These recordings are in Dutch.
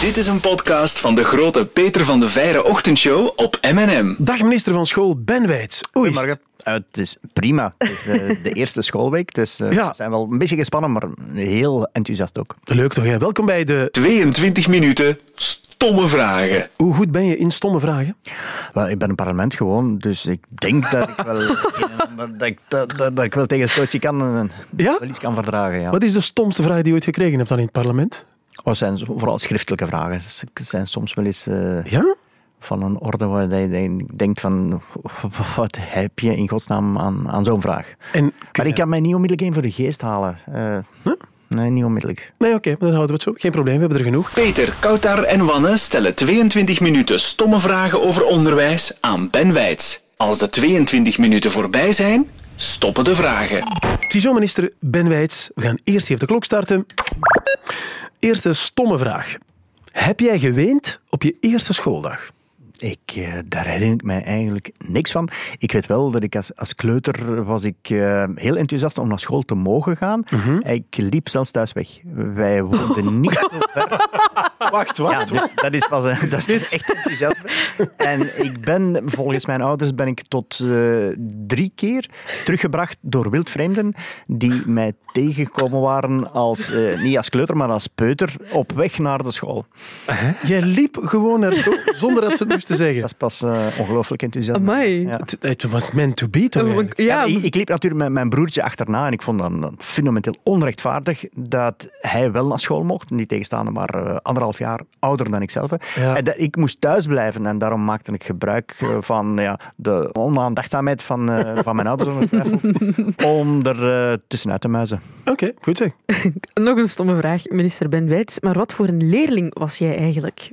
Dit is een podcast van de grote Peter van de Veire ochtendshow op M&M. Dag minister van School, Ben Wijts. Hoe is het? Goedemorgen. Eh, het is prima. Het is eh, de eerste schoolweek, dus eh, Ja. we zijn wel een beetje gespannen, maar heel enthousiast ook. Leuk toch, hè? Welkom bij de... 22 minuten stomme vragen. Hoe goed ben je in stomme vragen? Wel, ik ben een parlement gewoon, dus ik denk dat ik wel, dat ik, dat, dat, dat ik wel tegen een stootje kan en Ja? wel iets kan verdragen. Ja. Wat is de stomste vraag die je ooit gekregen hebt dan in het parlement? Oh, het zijn vooral schriftelijke vragen. Het zijn soms wel eens eh, Ja? van een orde waar je denkt van, wat heb je in godsnaam aan, aan zo'n vraag? En, Maar ik kan mij niet onmiddellijk één voor de geest halen. Eh, Nee, niet onmiddellijk. Nee, oké, dan houden we het zo. Geen probleem, we hebben er genoeg. Peter, Koutar en Wanne stellen 22 minuten stomme vragen over onderwijs aan Ben Wijts. Als de 22 minuten voorbij zijn, stoppen de vragen. Ziezo, minister Ben Wijts. We gaan eerst even de klok starten. Eerste stomme vraag. Heb jij geweend op je eerste schooldag? Ik, eh, daar herinner ik mij eigenlijk niks van. Ik weet wel dat ik als, als kleuter was ik eh, heel enthousiast om naar school te mogen gaan. Ik liep zelfs thuis weg. Wij woonden niet zo ver. Wacht, wat? Ja, dus dat is pas een, dat is echt enthousiasme. En ik ben, volgens mijn ouders, ben ik tot eh, drie keer teruggebracht door wildvreemden die mij tegengekomen waren als, eh, niet als kleuter, maar als peuter op weg naar de school. Jij liep gewoon naar school zonder dat ze het moesten zeggen. Dat is pas eh, ongelooflijk enthousiasme. Amai. Ja. Het, het was meant to be, toch? Ja, eigenlijk? Ja, ik, ik liep natuurlijk met mijn broertje achterna en ik vond dat, fundamenteel onrechtvaardig dat hij wel naar school mocht, niet tegenstaande, maar eh, anderhalf jaar ouder dan ikzelf. Ja. En dat, ik moest thuis blijven en daarom maakte ik gebruik eh, van ja, de onaandachtzaamheid van, eh, van mijn ouders om er tussenuit te muizen. Oké, goed zeg. nog een stomme vraag, minister Ben Wijts. Maar wat voor een leerling was jij eigenlijk?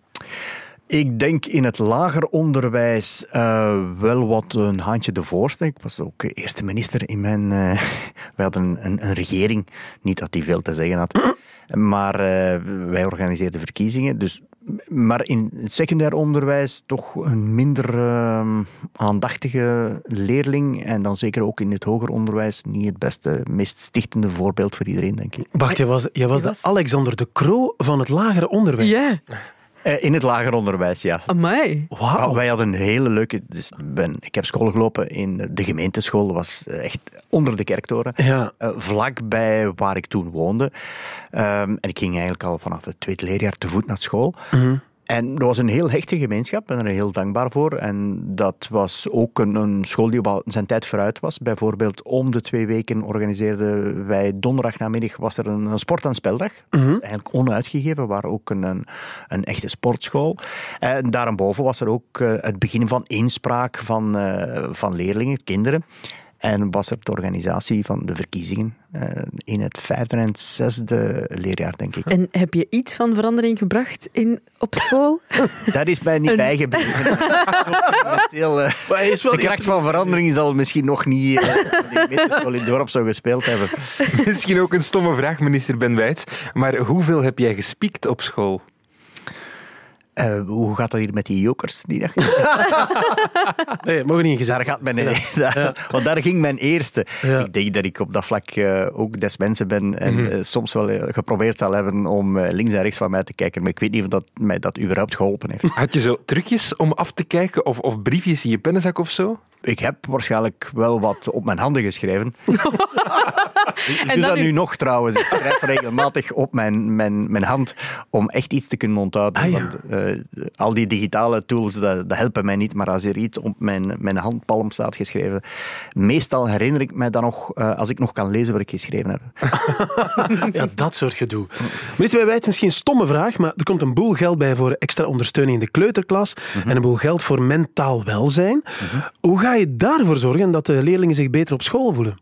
Ik denk in het lager onderwijs eh, wel wat een handje de voorste. Ik was ook eerste minister in mijn... eh wij hadden een, een, een regering, niet dat die veel te zeggen had. Maar eh, wij organiseerden verkiezingen. Dus, maar in het secundair onderwijs toch een minder eh, aandachtige leerling. En dan zeker ook in het hoger onderwijs niet het beste, meest stichtende voorbeeld voor iedereen, denk ik. Wacht, jij was, jij was de was- Alexander de Croo van het lagere onderwijs. Ja, Eh, in het lager onderwijs, ja. amai. Wauw. Ah, wij hadden een hele leuke. Dus ben, ik heb school gelopen in de gemeenteschool. Dat was echt onder de kerktoren. Ja. Eh, vlakbij waar ik toen woonde. Ehm, en ik ging eigenlijk al vanaf het tweede leerjaar te voet naar school. En dat was een heel hechte gemeenschap. Ik ben er heel dankbaar voor. En dat was ook een, een school die op zijn tijd vooruit was. Bijvoorbeeld om de twee weken organiseerden wij donderdag namiddag was er een, een sport- en speldag. Is eigenlijk onuitgegeven, waar ook een, een, een echte sportschool. En daarboven was er ook eh, het begin van inspraak van, eh, van leerlingen, kinderen. En was er de organisatie van de verkiezingen eh, in het vijfde en het zesde leerjaar, denk ik. En heb je iets van verandering gebracht in, op school? Dat is mij niet Een- bijgebleven. Eh, Maar hij is wel de kracht van verandering zal misschien nog niet de gemeenteschool in het dorp zo gespeeld hebben. Misschien ook een stomme vraag, minister Ben Wijts. Maar hoeveel heb jij gespiekt op school? Eh, hoe gaat dat hier met die jokers? Die dag? Nee, mogen niet ingezet. Daar gaat mijn, daar- Want daar ging mijn eerste. Ja. Ik denk dat ik op dat vlak eh, ook des mensen ben en eh, soms wel geprobeerd zal hebben om eh, links en rechts van mij te kijken. Maar ik weet niet of dat mij dat überhaupt geholpen heeft. Had je zo trucjes om af te kijken of, of briefjes in je pennenzak of zo? Ik heb waarschijnlijk wel wat op mijn handen geschreven. ik doe dan dat nu nog trouwens. Ik schrijf regelmatig op mijn, mijn, mijn hand om echt iets te kunnen onthouden. Ah, ja. Want, eh, al die digitale tools, dat, dat helpen mij niet. Maar als er iets op mijn, mijn handpalm staat geschreven, meestal herinner ik mij dan nog, eh, als ik nog kan lezen wat ik geschreven heb. Ja, dat soort gedoe. Minister bij Wijts, misschien een stomme vraag, maar er komt een boel geld bij voor extra ondersteuning in de kleuterklas en een boel geld voor mentaal welzijn. Hoe ga je daarvoor zorgen dat de leerlingen zich beter op school voelen?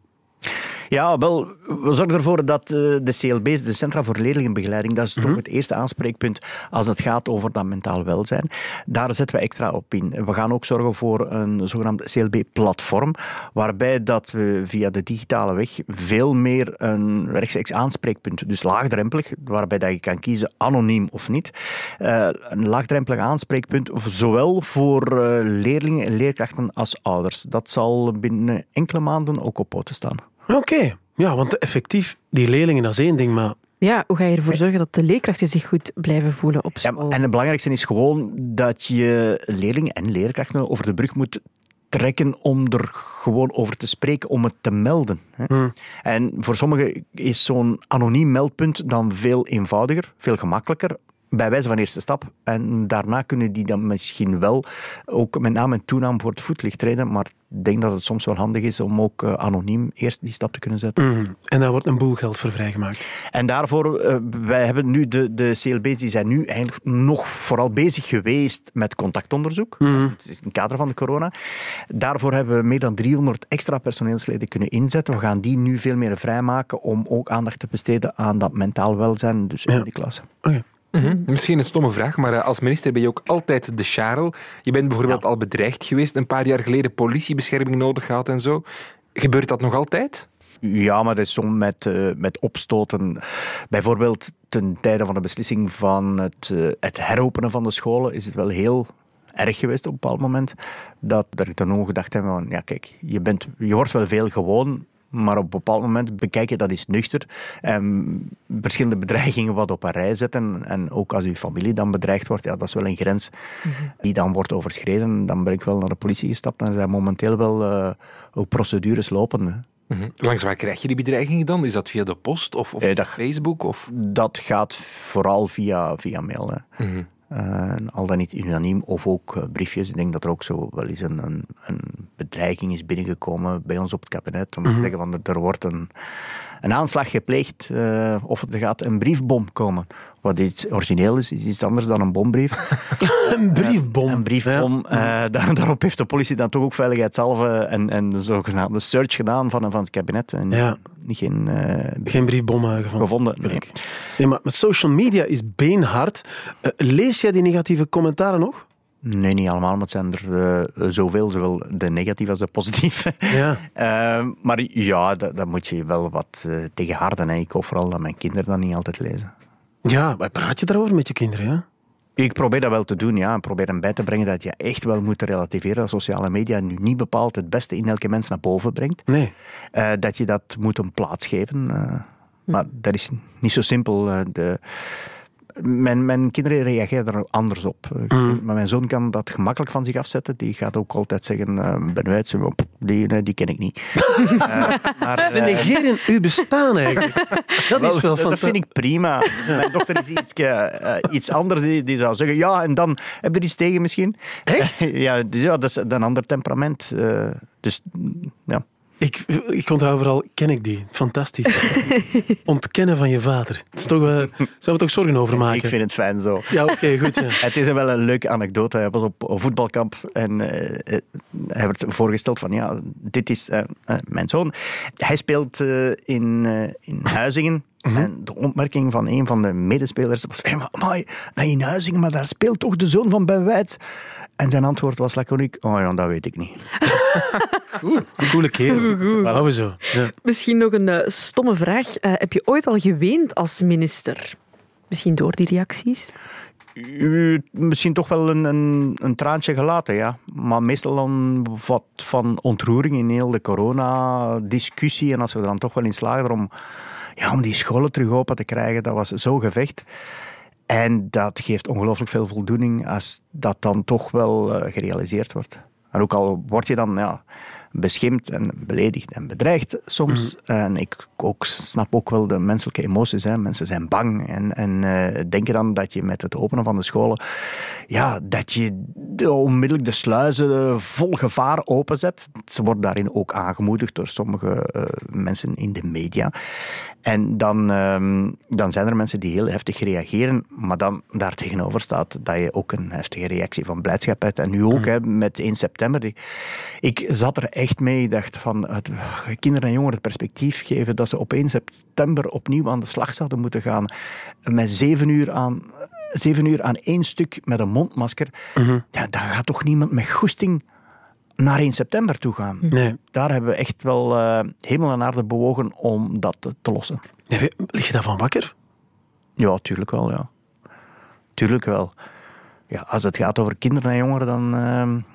Ja, wel, we zorgen ervoor dat eh, de CLB's, de Centra voor Leerlingenbegeleiding, dat is toch het eerste aanspreekpunt als het gaat over dat mentaal welzijn. Daar zetten we extra op in. We gaan ook zorgen voor een zogenaamd CLB-platform, waarbij dat we via de digitale weg veel meer een rechtstreeks aanspreekpunt, dus laagdrempelig, waarbij dat je kan kiezen anoniem of niet, eh, een laagdrempelig aanspreekpunt, zowel voor eh, leerlingen en leerkrachten als ouders. Dat zal binnen enkele maanden ook op poten staan. Oké, ja, want effectief, die leerlingen dat is één ding, maar Ja, hoe ga je ervoor zorgen dat de leerkrachten zich goed blijven voelen op Ja, school? en het belangrijkste is gewoon dat je leerlingen en leerkrachten over de brug moet trekken om er gewoon over te spreken, om het te melden. hè. En voor sommigen is zo'n anoniem meldpunt dan veel eenvoudiger, veel gemakkelijker. Bij wijze van eerste stap. En daarna kunnen die dan misschien wel ook met naam en toenaam voor het voetlicht treden. Maar ik denk dat het soms wel handig is om ook eh, anoniem eerst die stap te kunnen zetten. Mhm. En daar wordt een boel geld voor vrijgemaakt. En daarvoor, eh, wij hebben nu de, de CLB's, die zijn nu eigenlijk nog vooral bezig geweest met contactonderzoek. Is in het kader van de corona. Daarvoor hebben we meer dan 300 extra personeelsleden kunnen inzetten. We gaan die nu veel meer vrijmaken om ook aandacht te besteden aan dat mentaal welzijn, dus in die klasse. Mhm. Misschien een stomme vraag, maar eh, als minister ben je ook altijd de charel. Je bent bijvoorbeeld al bedreigd geweest, een paar jaar geleden politiebescherming nodig gehad en zo. Gebeurt dat nog altijd? Ja, maar dat is soms met, eh, met opstoten. Bijvoorbeeld ten tijde van de beslissing van het, eh, het heropenen van de scholen is het wel heel erg geweest op een bepaald moment. Dat, dat ik dan ook gedacht heb van, ja kijk, je, bent, je wordt wel veel gewoon, maar op een bepaald moment bekijk je dat eens nuchter. En verschillende bedreigingen wat op een rij zetten. En ook als uw familie dan bedreigd wordt, ja, dat is wel een grens die dan wordt overschreden. Dan ben ik wel naar de politie gestapt en er zijn momenteel wel eh, ook procedures lopen. hè. Mhm. Langs waar krijg je die bedreigingen dan? Is dat via de post of, of Eh, dat- Facebook? Of... Dat gaat vooral via, via mail. Hè. Mhm. Eh, al dan niet unaniem, of ook eh, briefjes. Ik denk dat er ook zo wel eens een, een, een bedreiging is binnengekomen bij ons op het kabinet. Om te zeggen van er- er wordt een, een aanslag gepleegd eh, of er gaat een briefbom komen. Wat iets origineel is, is iets anders dan een bombrief. Een briefbom. Een briefbom. eh, daar- daarop heeft de politie dan toch ook veiligheidshalve en, en de zogenaamde search gedaan van, van het kabinet. En Ja. niet geen eh, Ja. Geen briefbom eh, gevonden. gevonden. Nee. Nee, maar social media is beenhard. Eh, lees jij die negatieve commentaren nog? Nee, niet allemaal, maar het zijn er eh, zoveel, zowel de negatieve als de positieve. Ja. Eh, maar ja, dat, dat moet je wel wat uh, tegenharden. Hè. Ik hoop vooral dat mijn kinderen dat niet altijd lezen. Ja, maar praat je daarover met je kinderen? Ja? Ik probeer dat wel te doen, ja. Ik probeer hem bij te brengen dat je echt wel moet relativeren dat sociale media nu niet bepaald het beste in elke mens naar boven brengt. Nee. Uh, dat je dat moet een plaats geven. Uh, maar dat is niet zo simpel. Uh, de, mijn, mijn kinderen reageren er anders op. Mm. Maar mijn zoon kan dat gemakkelijk van zich afzetten. Die gaat ook altijd zeggen, uh, ben uit, die, die ken ik niet. uh, maar, Ze negeren uw bestaan eigenlijk. Dat is wel Dat vind ik prima. Mijn dochter is iets, uh, iets anders. Die, die, zou zeggen, ja, en dan heb je er iets tegen misschien. Echt? ja, dus, ja, dat is een ander temperament. Uh, dus. Ik, ik onthoud vooral, ken ik die? Fantastisch. Ontkennen van je vader. Het is toch, uh, zouden we toch zorgen over maken? Ik vind het fijn zo. Ja, oké, okay, goed. Ja. Het is wel een leuke anekdote. Hij was op een voetbalkamp en uh, hij werd voorgesteld van, ja, dit is uh, mijn zoon. Hij speelt in, in Huizingen. Mm -hmm. En de opmerking van een van de medespelers was: hey, maar, maar, in Huizingen, maar daar speelt toch de zoon van Ben Wijts? En zijn antwoord was laconiek: Oh ja, dat weet ik niet. Goed, een coole kerel. Voilà. we zo. Ja. Misschien nog een uh, stomme vraag. Uh, heb je ooit al geweend als minister? Misschien door die reacties? Uh, misschien toch wel een, een, een, traantje gelaten, ja. Maar meestal dan wat van ontroering in heel de corona-discussie. En als we er dan toch wel in slagen om ja, om die scholen terug open te krijgen, dat was zo gevecht. En dat geeft ongelooflijk veel voldoening als dat dan toch wel uh, gerealiseerd wordt. En ook al word je dan ja, beschimpt en beledigd en bedreigd soms. Mm. En ik ook, snap ook wel de menselijke emoties. Hè. Mensen zijn bang en, en uh, denken dan dat je met het openen van de scholen, ja, dat je de, onmiddellijk de sluizen vol gevaar openzet. Ze worden daarin ook aangemoedigd door sommige uh, mensen in de media. En dan, um, dan zijn er mensen die heel heftig reageren, maar dan daar tegenover staat dat je ook een heftige reactie van blijdschap hebt. En nu ook mm. hè, met 1 september. Ik zat er echt mee, dacht van het, kinderen en jongeren het perspectief geven dat ze op 1 september opnieuw aan de slag zouden moeten gaan met zeven uur aan zeven uur aan één stuk met een mondmasker, mm -hmm. ja, dan gaat toch niemand met goesting naar 1 september toe gaan. Nee. Daar hebben we echt wel uh, hemel en aarde bewogen om dat te, te lossen. Lig je daarvan wakker? Ja, tuurlijk wel, ja. Tuurlijk wel. Ja, als het gaat over kinderen en jongeren, dan, uh,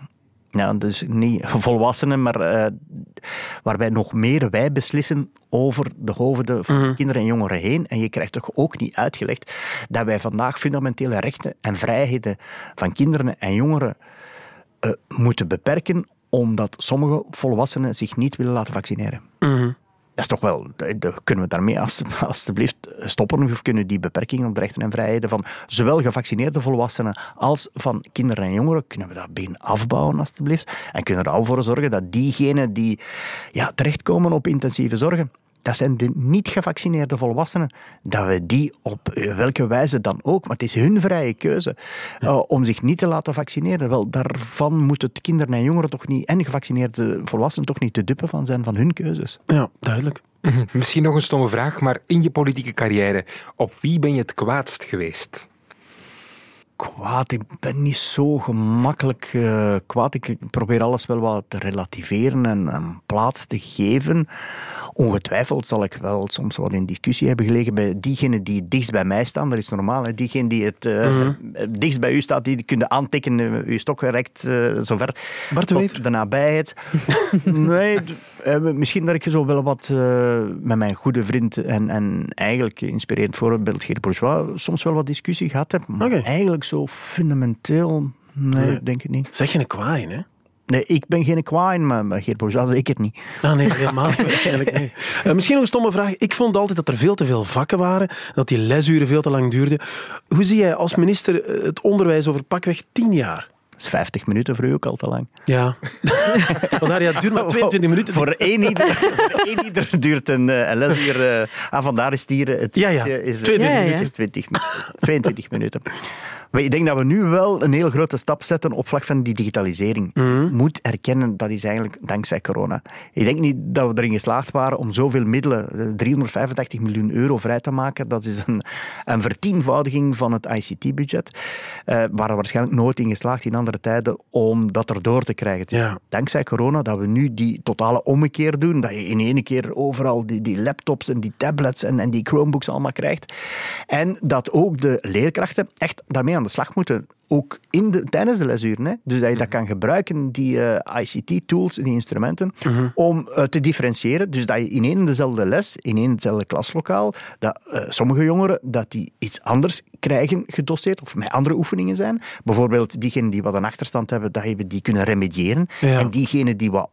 Ja, dus niet volwassenen, maar uh, waarbij nog meer wij beslissen over de hoofden van mhm. kinderen en jongeren heen. En je krijgt toch ook niet uitgelegd dat wij vandaag fundamentele rechten en vrijheden van kinderen en jongeren uh, moeten beperken omdat sommige volwassenen zich niet willen laten vaccineren. Mm dat is toch wel, kunnen we daarmee alstublieft stoppen of kunnen die beperkingen op de rechten en vrijheden van zowel gevaccineerde volwassenen als van kinderen en jongeren, kunnen we dat been afbouwen alstublieft? En kunnen er al voor zorgen dat diegenen die ja, terechtkomen op intensieve zorgen, dat zijn de niet gevaccineerde volwassenen, dat we die op welke wijze dan ook, maar het is hun vrije keuze uh, om zich niet te laten vaccineren. Wel, daarvan moeten kinderen en jongeren toch niet, en gevaccineerde volwassenen toch niet te dupe van zijn van hun keuzes. Ja, duidelijk. Misschien nog een stomme vraag, maar in je politieke carrière, op wie ben je het kwaadst geweest? kwaad. Ik ben niet zo gemakkelijk uh, kwaad. Ik probeer alles wel wat te relativeren en, en, plaats te geven. Ongetwijfeld zal ik wel soms wat in discussie hebben gelegen bij diegenen die het dichtst bij mij staan. Dat is normaal. Hè. Diegene die het uh, mm -hmm. dichtst bij u staat, die kunnen aantikken, uw stok gerekt, uh, zover. Bart tot de nabijheid. nee, misschien dat ik zo wel wat met mijn goede vriend en, en eigenlijk inspirerend voorbeeld Geert Bourgeois soms wel wat discussie gehad heb. Maar okay. eigenlijk zo fundamenteel, nee, nee. denk ik niet. Zeg je een kwaai, hè? Nee, ik ben geen kwaaien, maar, maar Geert Bourgeois ik het niet. Ah, nee, helemaal waarschijnlijk niet. Uh, misschien nog een stomme vraag. Ik vond altijd dat er veel te veel vakken waren, dat die lesuren veel te lang duurden. Hoe zie jij als minister eh, het onderwijs over pakweg tien jaar? Dat is 50 minuten voor u ook al te lang. Ja. Vandaar, ja, het duurt maar 22 minuten. Voor één ieder, één ieder duurt een, eh, een lesuur. Uh, ah, vandaar is het Het ja, ja. Is, 22 ja, ja, minuten. 20, 22 minuten. Maar ik denk dat we nu wel een heel grote stap zetten op vlak van die digitalisering. Mm. Moet erkennen, dat is eigenlijk dankzij corona. Ik denk niet dat we erin geslaagd waren om zoveel middelen, 385 miljoen euro vrij te maken. Dat is een, een vertienvoudiging van het ICT-budget. Uh, waren we waarschijnlijk nooit in geslaagd in andere tijden om dat erdoor te krijgen. Ja. Dankzij corona dat we nu die totale ommekeer doen. Dat je in één keer overal die, die laptops en die tablets en, en die Chromebooks allemaal krijgt. En dat ook de leerkrachten echt daarmee aan de slag moeten ook in de, tijdens de lesuren. Hè? Dus dat je dat mhm. kan gebruiken, die eh, ICT-tools, die instrumenten, mhm. om uh, te differentiëren. Dus dat je in één dezelfde les, in één dezelfde klaslokaal, dat uh, sommige jongeren dat die iets anders krijgen gedoseerd, of met andere oefeningen zijn. Bijvoorbeeld diegenen die wat een achterstand hebben, dat je die kunnen remediëren. En diegenen die wat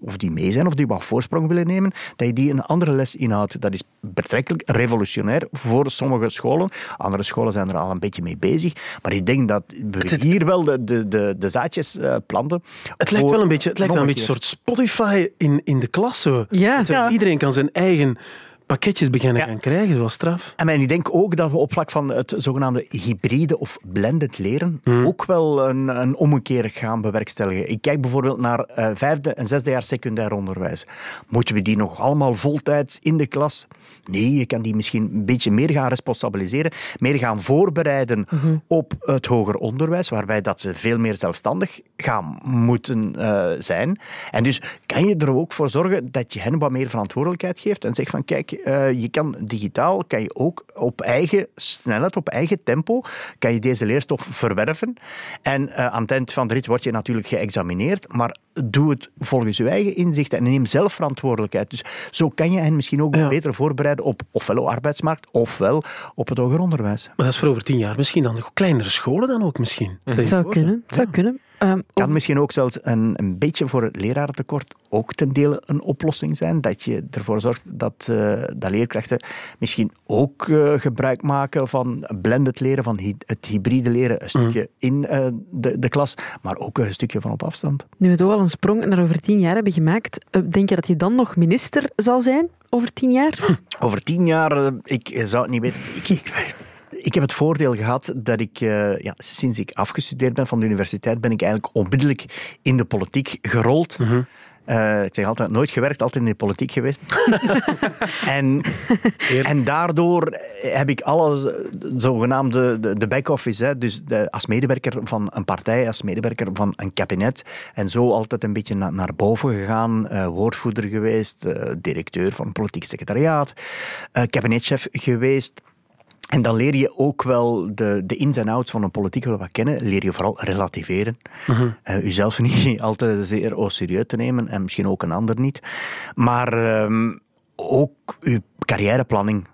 of die mee zijn, of die wat voorsprong willen nemen, dat je die een andere les inhoudt. Dat is betrekkelijk revolutionair voor sommige scholen. Andere scholen zijn er al een beetje mee bezig. Maar ik denk dat het hier wel de, de, de, de zaadjes uh, planten. Het lijkt wel een beetje, het lijkt wel een beetje een soort Spotify in, in de klas. Zo. Ja. ja. Iedereen kan zijn eigen pakketjes beginnen gaan krijgen, zoals straf. En ik denk ook dat we op vlak van het zogenaamde hybride of blended leren mm. ook wel een, een ommekeer gaan bewerkstelligen. Ik kijk bijvoorbeeld naar uh, vijfde en zesde jaar secundair onderwijs. Moeten we die nog allemaal voltijds in de klas? Nee, je kan die misschien een beetje meer gaan responsabiliseren, meer gaan voorbereiden mhm. op het hoger onderwijs, waarbij dat ze veel meer zelfstandig gaan moeten uh, zijn. En dus kan je er ook voor zorgen dat je hen wat meer verantwoordelijkheid geeft en zegt van kijk, je kan digitaal, kan je ook op eigen snelheid, op eigen tempo, kan je deze leerstof verwerven. En uh, aan het eind van de rit word je natuurlijk geëxamineerd, maar doe het volgens je eigen inzicht en neem zelf verantwoordelijkheid. Dus zo kan je hen misschien ook beter voorbereiden op ofwel de arbeidsmarkt, ofwel op het hoger onderwijs. Maar dat is voor over tien jaar misschien dan. Kleinere scholen dan ook misschien. Dat zou kunnen. Zou kunnen. Um, kan misschien ook zelfs een, een beetje voor het lerarentekort ook ten dele een oplossing zijn. Dat je ervoor zorgt dat, uh, dat leerkrachten misschien ook uh, gebruik maken van blended leren, van hy het hybride leren. Een stukje mm. in uh, de, de klas, maar ook een stukje van op afstand. Nu we toch al een sprong naar over tien jaar hebben gemaakt, denk je dat je dan nog minister zal zijn over tien jaar? Over tien jaar, ik zou het niet weten. Ik, ik, ik heb het voordeel gehad dat ik, uh, ja, sinds ik afgestudeerd ben van de universiteit, ben ik eigenlijk onmiddellijk in de politiek gerold. Mm -hmm. uh, ik zeg altijd, nooit gewerkt, altijd in de politiek geweest. en, en daardoor heb ik alle zogenaamde de, de back-office, dus de, als medewerker van een partij, als medewerker van een kabinet, en zo altijd een beetje na, naar boven gegaan, uh, woordvoerder geweest, directeur van een politiek secretariaat, kabinetchef geweest, En dan leer je ook wel de, de ins en outs van een politiek wel wat kennen. Leer je vooral relativeren. Uh uzelf niet altijd zeer au serieus te nemen en misschien ook een ander niet. Maar ehm, ook uw carrièreplanning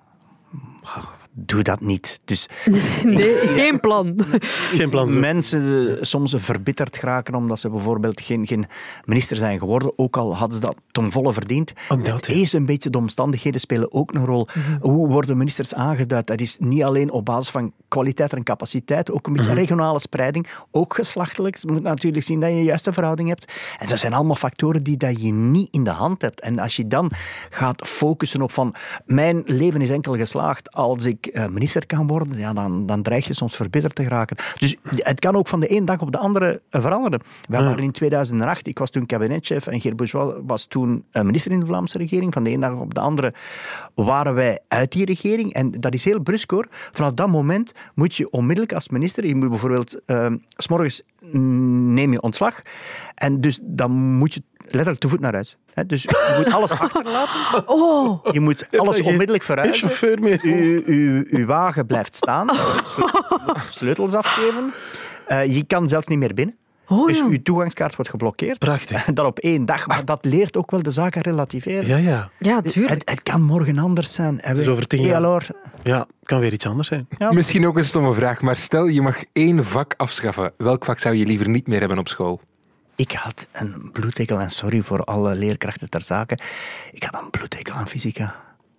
doe dat niet. Dus Nee, geen plan. Geen plan. mensen eh, soms verbitterd geraken omdat ze bijvoorbeeld geen, geen minister zijn geworden, ook al hadden ze dat ten volle verdiend. Het is een beetje de omstandigheden spelen ook een rol. Hoe worden ministers aangeduid? Dat is niet alleen op basis van kwaliteit en capaciteit, ook een beetje regionale spreiding, ook geslachtelijk. Je moet natuurlijk zien dat je de juiste verhouding hebt. En dat zijn allemaal factoren die dat je niet in de hand hebt. En als je dan gaat focussen op van mijn leven is enkel geslaagd als ik eh, minister kan worden, ja, dan, dan dreig je soms verbitterd te geraken. Dus het kan ook van de ene dag op de andere eh, veranderen. Wij waren in 2008, ik was toen kabinetchef en Geert Bourgeois was toen eh, minister in de Vlaamse regering. Van de ene dag op de andere waren wij uit die regering. En dat is heel brusk hoor. Vanaf dat moment moet je onmiddellijk als minister, je moet bijvoorbeeld, eh, s morgens neem je ontslag. En dus dan moet je letterlijk te voet naar huis. Hè, Dus je moet alles achterlaten. Oh, Je moet alles onmiddellijk Geen verhuizen. chauffeur meer. Uw, uw, uw wagen blijft staan. Sleutels afgeven. Eh, je kan zelfs niet meer binnen. oh Dus uw toegangskaart wordt geblokkeerd. Prachtig. Dat op één dag. Maar dat leert ook wel de zaken relativeren. Ja, ja. Ja, tuurlijk. Het, het kan morgen anders zijn. Het is over tien jaar. Ja, het kan weer iets anders zijn. Ja. Misschien ook een stomme vraag, maar stel je mag één vak afschaffen. Welk vak zou je liever niet meer hebben op school? Ik had een bloedtekel, en sorry voor alle leerkrachten ter zake, ik had een bloedtekel aan fysica.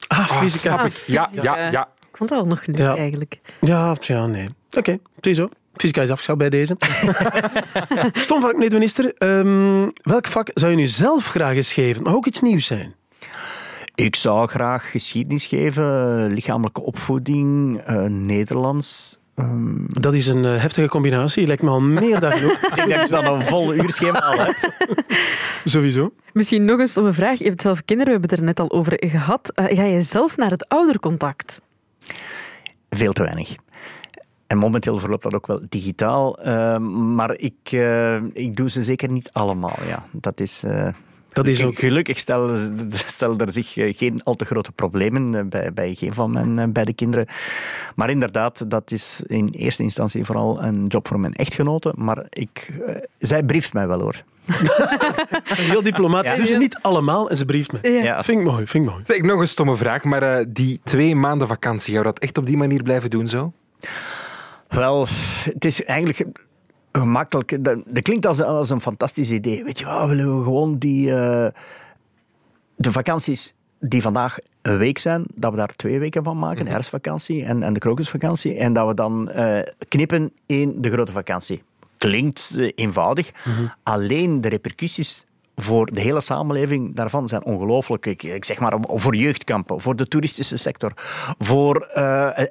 Ah, Ah, fysica. snap ik. Ja, fysica. ja, ja. Ik vond dat wel nog leuk Ja. eigenlijk. Ja, ja, nee. Oké, ziezo. Fysica is afgeschaft bij deze. Stom vak, meneer de minister. Ehm, welk vak zou je nu zelf graag eens geven? Mag ook iets nieuws zijn. Ik zou graag geschiedenis geven, lichamelijke opvoeding, eh, Nederlands. Ehm, Dat is een eh, heftige combinatie. Lijkt me al meer dan genoeg. ik denk dat dan een vol uurschema al. Sowieso. Misschien nog een stomme vraag. Je hebt zelf kinderen, we hebben het er net al over gehad. Eh, ga je zelf naar het oudercontact? Veel te weinig. En momenteel verloopt dat ook wel digitaal. ehm, maar ik, eh, ik doe ze zeker niet allemaal. Ja. Dat is... eh, Dat is ook... Gelukkig stellen, stellen er zich eh, geen al te grote problemen eh, bij, bij geen van mijn eh, beide kinderen. Maar inderdaad, dat is in eerste instantie vooral een job voor mijn echtgenote. Maar ik, zij brieft mij wel hoor. Heel diplomatisch. Ja. Dus niet allemaal en ze brieft me. Ja. Ja. Vind ik mooi, vind ik mooi. Zeg, nog een stomme vraag, maar eh, die twee maanden vakantie, gaan we dat echt op die manier blijven doen zo? Wel, het is eigenlijk gemakkelijk. Dat, dat klinkt als, als een fantastisch idee. Weet je wat, willen we gewoon die... eh, de vakanties die vandaag een week zijn, dat we daar twee weken van maken. De herfstvakantie en, en de krokusvakantie. En dat we dan eh, knippen in de grote vakantie. Klinkt eh, eenvoudig. Alleen de repercussies voor de hele samenleving daarvan zijn ongelooflijk. Ik, ik zeg maar voor jeugdkampen, voor de toeristische sector, voor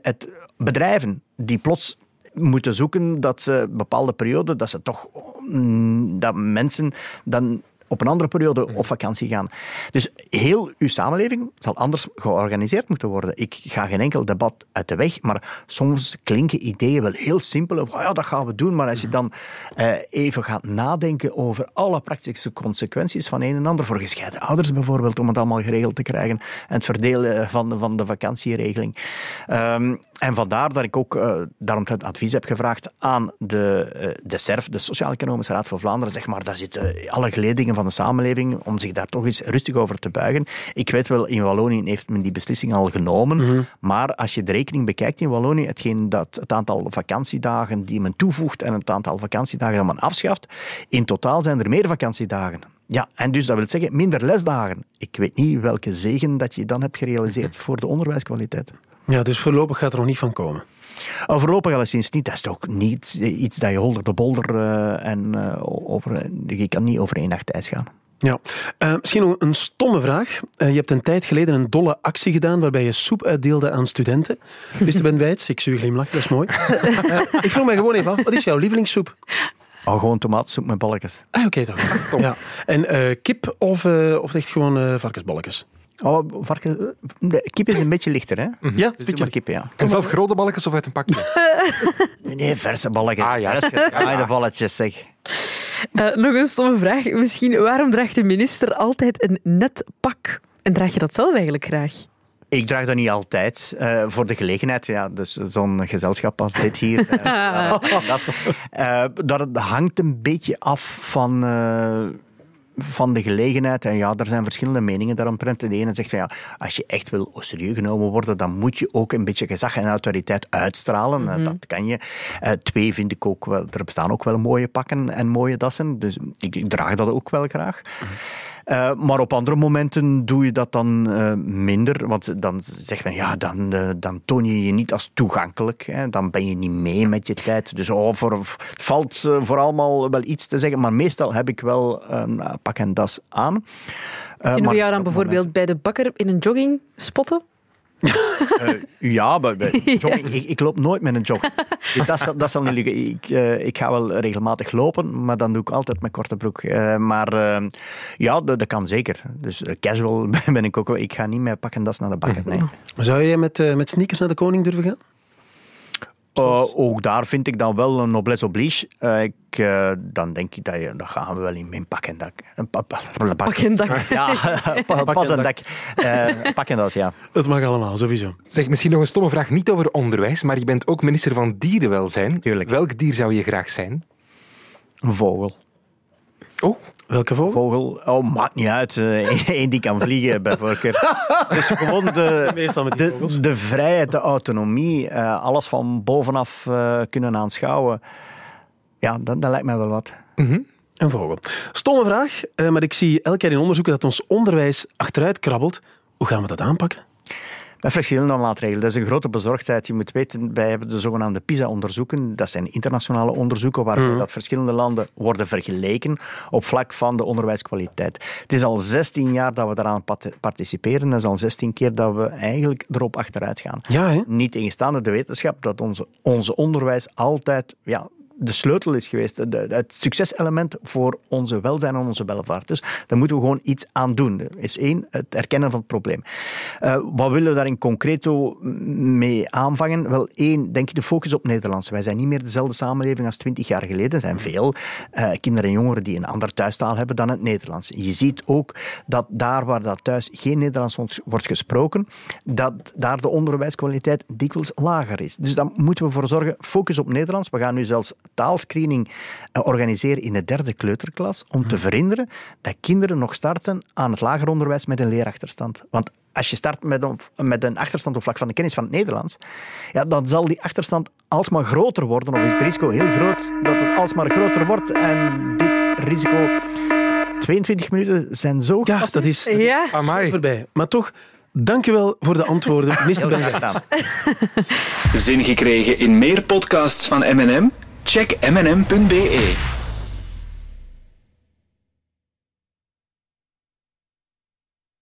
het bedrijven die plots moeten zoeken dat ze bepaalde perioden, dat ze toch mm, dat mensen dan op een andere periode op vakantie gaan. Dus heel uw samenleving zal anders georganiseerd moeten worden. Ik ga geen enkel debat uit de weg, maar soms klinken ideeën wel heel simpel. Oh ja, dat gaan we doen. Maar als je dan eh, even gaat nadenken over alle praktische consequenties van een en ander, voor gescheiden ouders bijvoorbeeld, om het allemaal geregeld te krijgen, en het verdelen van, van de vakantieregeling. Ehm, en vandaar dat ik ook eh, daarom het advies heb gevraagd aan de, eh, de SERF, de Sociaal-Economische Raad voor Vlaanderen. Zeg maar, daar zitten alle geledingen van de samenleving om zich daar toch eens rustig over te buigen. Ik weet wel, in Wallonië heeft men die beslissing al genomen. Maar als je de rekening bekijkt in Wallonië, hetgeen dat het aantal vakantiedagen die men toevoegt en het aantal vakantiedagen dat men afschaft, in totaal zijn er meer vakantiedagen. Ja, en dus dat wil zeggen minder lesdagen. Ik weet niet welke zegen dat je dan hebt gerealiseerd voor de onderwijskwaliteit. Ja, dus voorlopig gaat er nog niet van komen. Oh, voorlopig alleszins niet. Dat is toch niet iets dat je holder de bolder eh, en eh, over, je kan niet over één nacht ijs gaan. Ja. Eh, misschien nog een stomme vraag. Je hebt een tijd geleden een dolle actie gedaan waarbij je soep uitdeelde aan studenten. Mr. Ben Wijts, ik zie u glimlachen, dat is mooi. Ik vroeg mij gewoon even af, wat is jouw lievelingssoep? Oh, gewoon tomatensoep met balletjes. Ah, oké toch. Ja. En kip of, of echt gewoon varkensbolletjes? Oh, varken, de kip is een beetje lichter, hè? Ja, Dus een beetje. maar kip, ja. En zelf grote balletjes of uit een pakje? Nee, verse balletjes. Ah, ja. Verse gefraaide balletjes, zeg. Eh, nog een stomme vraag. Misschien, waarom draagt de minister altijd een net pak? En draag je dat zelf eigenlijk graag? Ik draag dat niet altijd uh, voor de gelegenheid. Ja, dus zo'n gezelschap als dit hier. Uh, dat, uh, dat hangt een beetje af van van de gelegenheid. En ja, er zijn verschillende meningen daaromtrent. De ene zegt van ja, als je echt wil serieus genomen worden, dan moet je ook een beetje gezag en autoriteit uitstralen. Mm -hmm. Dat kan je. Uh, twee vind ik ook wel, er bestaan ook wel mooie pakken en mooie dassen. Dus ik, ik draag dat ook wel graag. Mm -hmm. Uh, maar op andere momenten doe je dat dan uh, minder. Want dan zegt men, ja, dan, uh, dan toon je je niet als toegankelijk. Hè. Dan ben je niet mee met je tijd. Dus oh, voor, het valt voor allemaal wel iets te zeggen. Maar meestal heb ik wel pak en das aan. Kunnen we jou dan bijvoorbeeld bij de bakker in een jogging spotten? Uh, ja, maar, jogging, ik, ik, loop nooit met een jog. dat, dat zal niet lukken. Ik, uh, ik ga wel regelmatig lopen, maar dan doe ik altijd met korte broek. Uh, maar ja, dat, dat, kan zeker. Dus casual ben ik ook. Ik ga niet met pak en das naar de bakker. Nee. Maar zou je met, met sneakers naar de koning durven gaan? Uh, ook daar vind ik dan wel een noblesse oblige. Uh, ik, uh, dan denk ik dat, je, dat gaan we wel in mijn pak en dak. Pa, pak en dak. Ja, pa, pas en dak. pak en dat, ja. Het mag allemaal, sowieso. Zeg, misschien nog een stomme vraag, niet over onderwijs, maar je bent ook minister van Dierenwelzijn. Tuurlijk. Welk dier zou je graag zijn? Een vogel. Oh, welke vogel? Vogel, oh, maakt niet uit. Eén die kan vliegen, bij voorkeur. Dus gewoon de, de, de vrijheid, de autonomie, uh, alles van bovenaf uh, kunnen aanschouwen. Ja, dat, dat lijkt mij wel wat. Mm -hmm. Een vogel. Stomme vraag, uh, maar ik zie elke keer in onderzoeken dat ons onderwijs achteruit krabbelt. Hoe gaan we dat aanpakken? Met verschillende maatregelen. Dat is een grote bezorgdheid. Je moet weten, wij hebben de zogenaamde PISA-onderzoeken. Dat zijn internationale onderzoeken waarbij mm. dat verschillende landen worden vergeleken op vlak van de onderwijskwaliteit. Het is al 16 jaar dat we daaraan participeren. Dat is al 16 keer dat we eigenlijk erop achteruit gaan. Ja? Niet tegenstaande de wetenschap dat onze, onze onderwijs altijd ja, de sleutel is geweest, het succeselement voor onze welzijn en onze welvaart. Dus daar moeten we gewoon iets aan doen. Er is één, het erkennen van het probleem. Uh, wat willen we daar in concreto mee aanvangen? Wel, één, denk ik de focus op Nederlands. Wij zijn niet meer dezelfde samenleving als twintig jaar geleden. Er zijn veel uh, kinderen en jongeren die een ander thuistaal hebben dan het Nederlands. Je ziet ook dat daar waar dat thuis geen Nederlands wordt gesproken, dat daar de onderwijskwaliteit dikwijls lager is. Dus daar moeten we voor zorgen, focus op Nederlands. We gaan nu zelfs taalscreening eh, organiseren in de derde kleuterklas om te verhinderen dat kinderen nog starten aan het lager onderwijs met een leerachterstand. Want als je start met een, met een achterstand op vlak van de kennis van het Nederlands, ja, dan zal die achterstand alsmaar groter worden, of is het risico heel groot dat het alsmaar groter wordt. En dit risico, 22 minuten zijn zo Ja, dat is, dat ja. is voorbij. Maar toch, Dankjewel voor de antwoorden, Mr. Bengaert. Zin gekregen in meer podcasts van M&M? Check mnm.be.